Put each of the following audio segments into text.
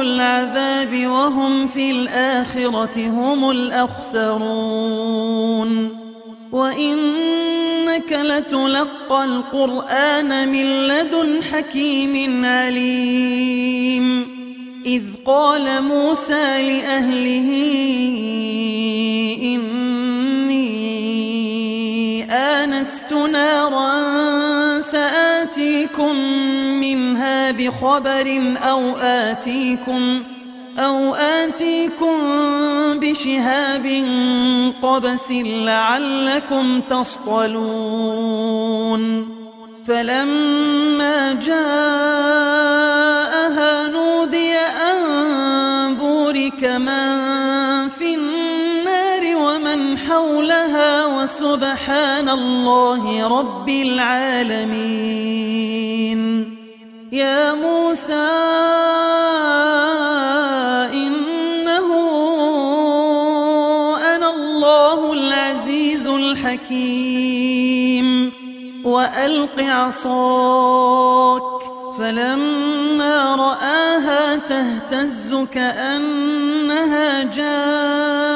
العذاب وهم في الآخرة هم الأخسرون. وإنك لتلقى القرآن من لدن حكيم عليم. إذ قال موسى لأهله آنست نارا سآتيكم منها بخبر أو آتيكم أو آتيكم بشهاب قبس لعلكم تصطلون فلما جاءها نودي أن بورك من في النار ومن حولها وسبحان الله رب العالمين. يا موسى إنه أنا الله العزيز الحكيم. وألق عصاك فلما رآها تهتز كأنها جان.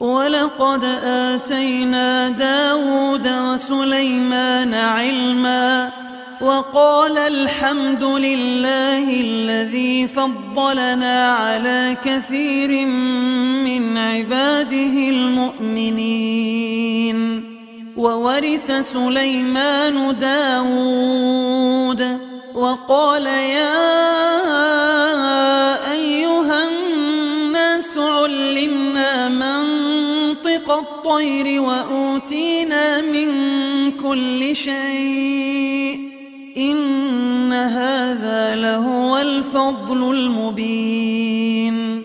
ولقد آتينا داود وسليمان علما وقال الحمد لله الذي فضلنا على كثير من عباده المؤمنين. وورث سليمان داود وقال يا أيها الناس علمنا منطق الطير وأوتينا من كل شيء. إن هذا لهو الفضل المبين.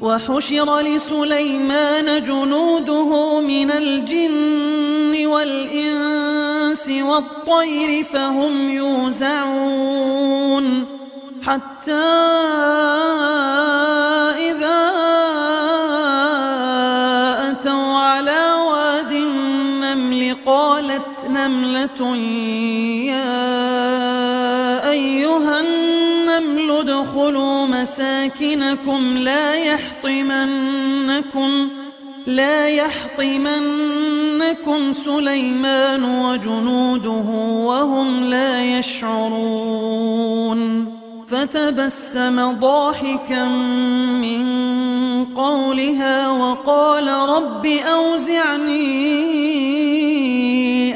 وحشر لسليمان جنوده من الجن والإنس والطير فهم يوزعون. حتى نملة يا أيها النمل ادخلوا مساكنكم لا يحطمنكم لا يحطمنكم سليمان وجنوده وهم لا يشعرون فتبسم ضاحكا من قولها وقال رب أوزعني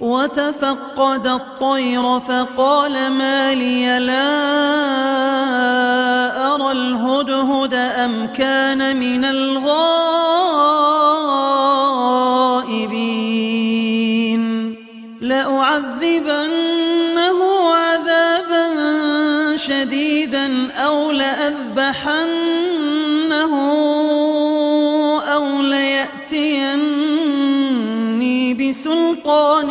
وتفقد الطير فقال ما لي لا أرى الهدهد أم كان من الغائبين بسلطان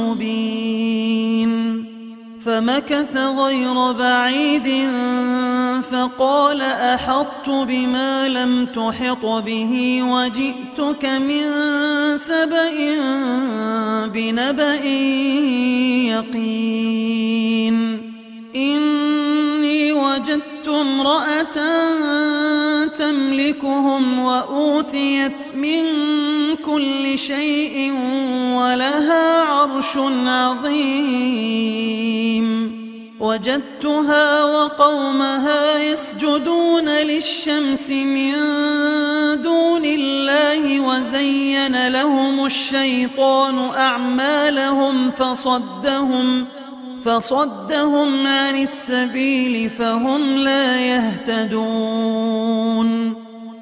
مبين فمكث غير بعيد فقال أحطت بما لم تحط به وجئتك من سبأ بنبأ يقين إني وجدت امرأة تملكهم وأوتيت من كل شيء ولها عرش عظيم. وجدتها وقومها يسجدون للشمس من دون الله وزين لهم الشيطان أعمالهم فصدهم فصدهم عن السبيل فهم لا يهتدون.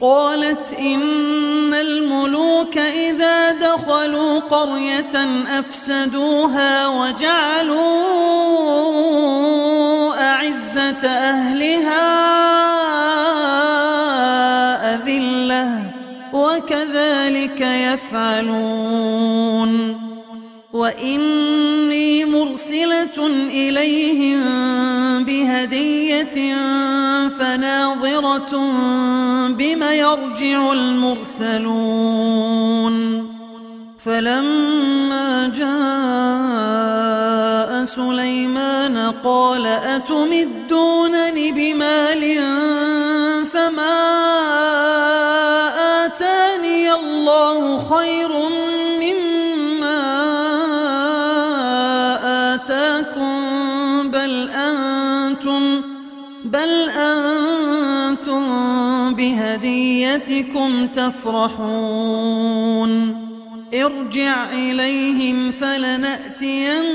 قالت إن الملوك إذا دخلوا قرية أفسدوها وجعلوا أعزة أهلها أذلة وكذلك يفعلون. وإني مرسلة إليهم بهدية فناظرة بم يرجع المرسلون. فلما جاء سليمان قال أتمدونني بمال بهديتكم تفرحون. ارجع إليهم فلنأتينهم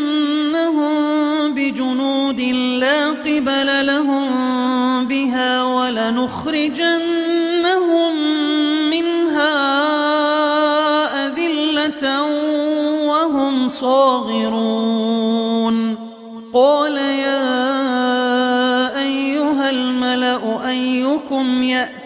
بجنود لا قبل لهم بها ولنخرجن لنذيقنهم منها أذلة وهم صاغرون. قال يا أيها الملأ أيكم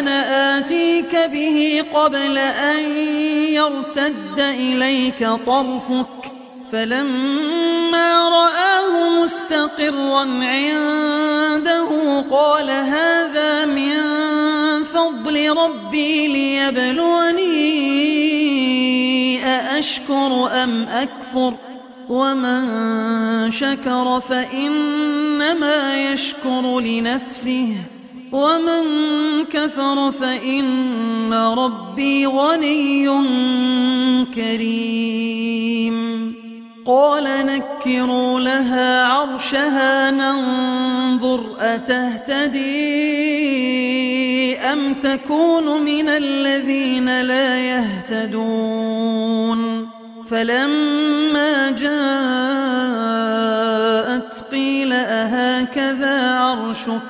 أنا آتيك به قبل أن يرتد إليك طرفك فلما رآه مستقرا عنده قال هذا من فضل ربي ليبلوني أأشكر أم أكفر ومن شكر فإنما يشكر لنفسه ومن كفر فإن ربي غني كريم. قال نكروا لها عرشها ننظر أتهتدي أم تكون من الذين لا يهتدون؟ فلما جاءت قيل أهكذا عرشك؟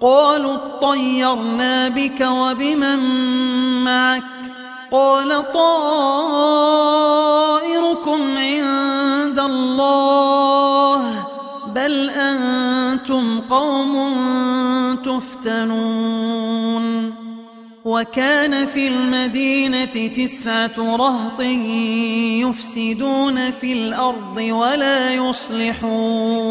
قالوا اطيرنا بك وبمن معك قال طائركم عند الله بل أنتم قوم تفتنون وكان في المدينة تسعة رهط يفسدون في الأرض ولا يصلحون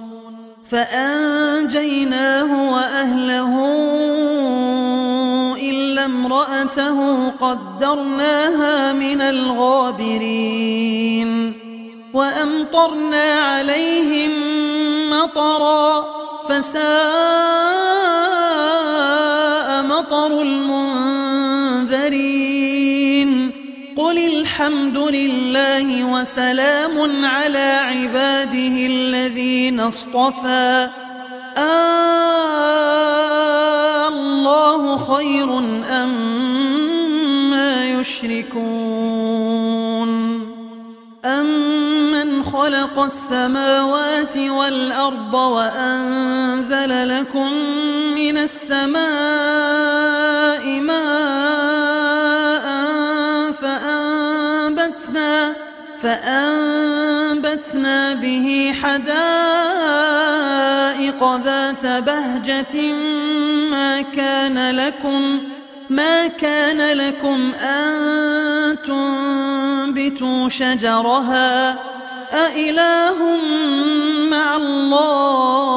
فأنجيناه وأهله إلا امرأته قدرناها من الغابرين وأمطرنا عليهم مطرا فساء الحمد لله وسلام على عباده الذين اصطفى. آه الله خير أما يشركون. أمن خلق السماوات والأرض وأنزل لكم من السماء ماء فأنبتنا به حدائق ذات بهجة ما كان لكم ما كان لكم أن تنبتوا شجرها أإله مع الله؟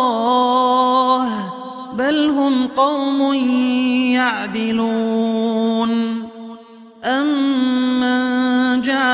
بل هم قوم يعدلون. أمن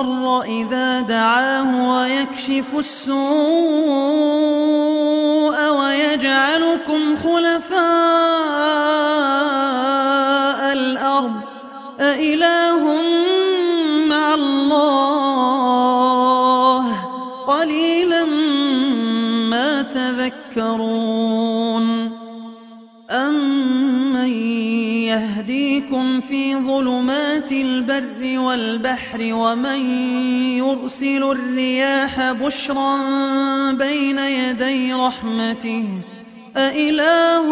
المضطر إذا دعاه ويكشف السوء ويجعلكم خلفاء الأرض. أإله مع الله. قليلا ما تذكرون. أمن يهديكم في ظلمات البر والبحر ومن يرسل الرياح بشرا بين يدي رحمته أإله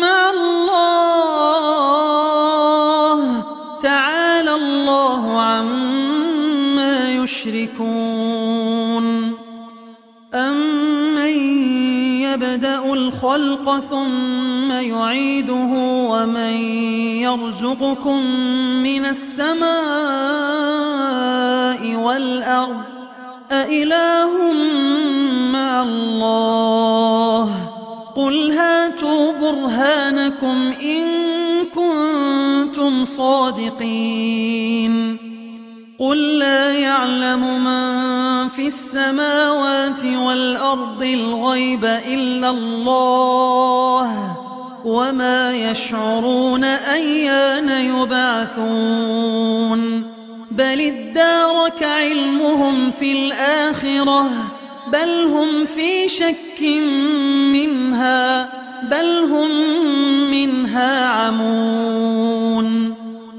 مع الله؟ تعالى الله عما يشركون الخلق ثم يعيده ومن يرزقكم من السماء والأرض أإله مع الله قل هاتوا برهانكم إن كنتم صادقين قل لا يعلم من في السماوات والأرض الغيب إلا الله وما يشعرون أيان يبعثون بل ادارك علمهم في الآخرة بل هم في شك منها بل هم منها عمون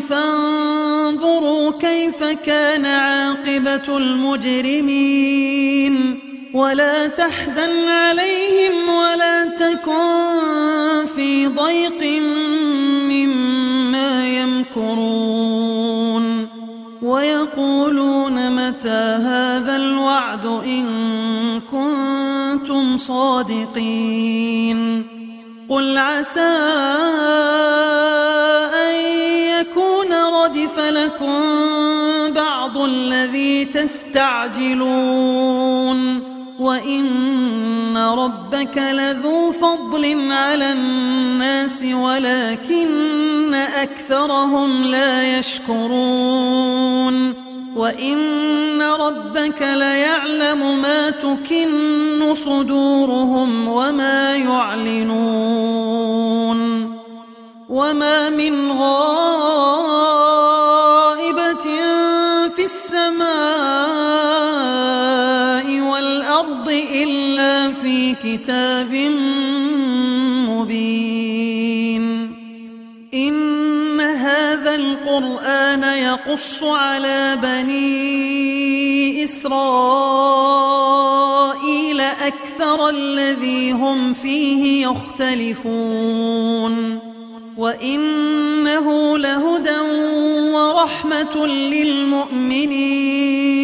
فانظروا كيف كان عاقبة المجرمين. ولا تحزن عليهم ولا تكن في ضيق مما يمكرون. ويقولون متى هذا الوعد إن كنتم صادقين. قل عسى الذي تستعجلون وإن ربك لذو فضل على الناس ولكن أكثرهم لا يشكرون. وإن ربك ليعلم ما تكن صدورهم وما يعلنون. وما من غائبة كتاب مبين. إن هذا القرآن يقص على بني إسرائيل أكثر الذي هم فيه يختلفون. وإنه لهدى ورحمة للمؤمنين.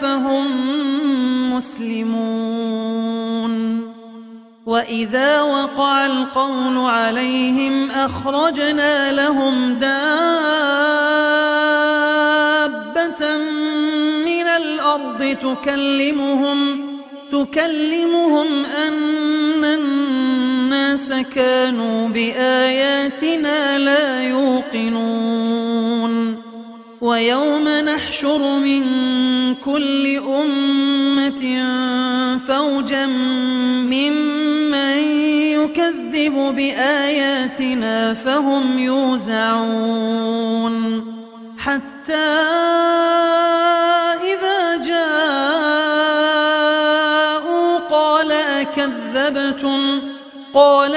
فهم مسلمون. وإذا وقع القول عليهم أخرجنا لهم دابة من الأرض تكلمهم تكلمهم أن الناس كانوا بآياتنا لا يوقنون. ويوم نحشر من كل أمة فوجا ممن يكذب بآياتنا فهم يوزعون. حتى إذا جاءوا قال أكذبتم؟ قال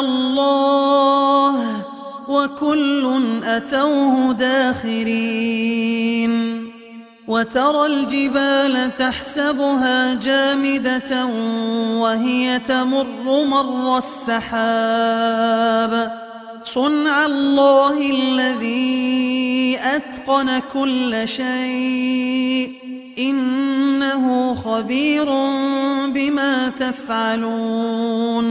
الله وكل أتوه داخرين وترى الجبال تحسبها جامدة وهي تمر مر السحاب صنع الله الذي أتقن كل شيء إنه خبير بما تفعلون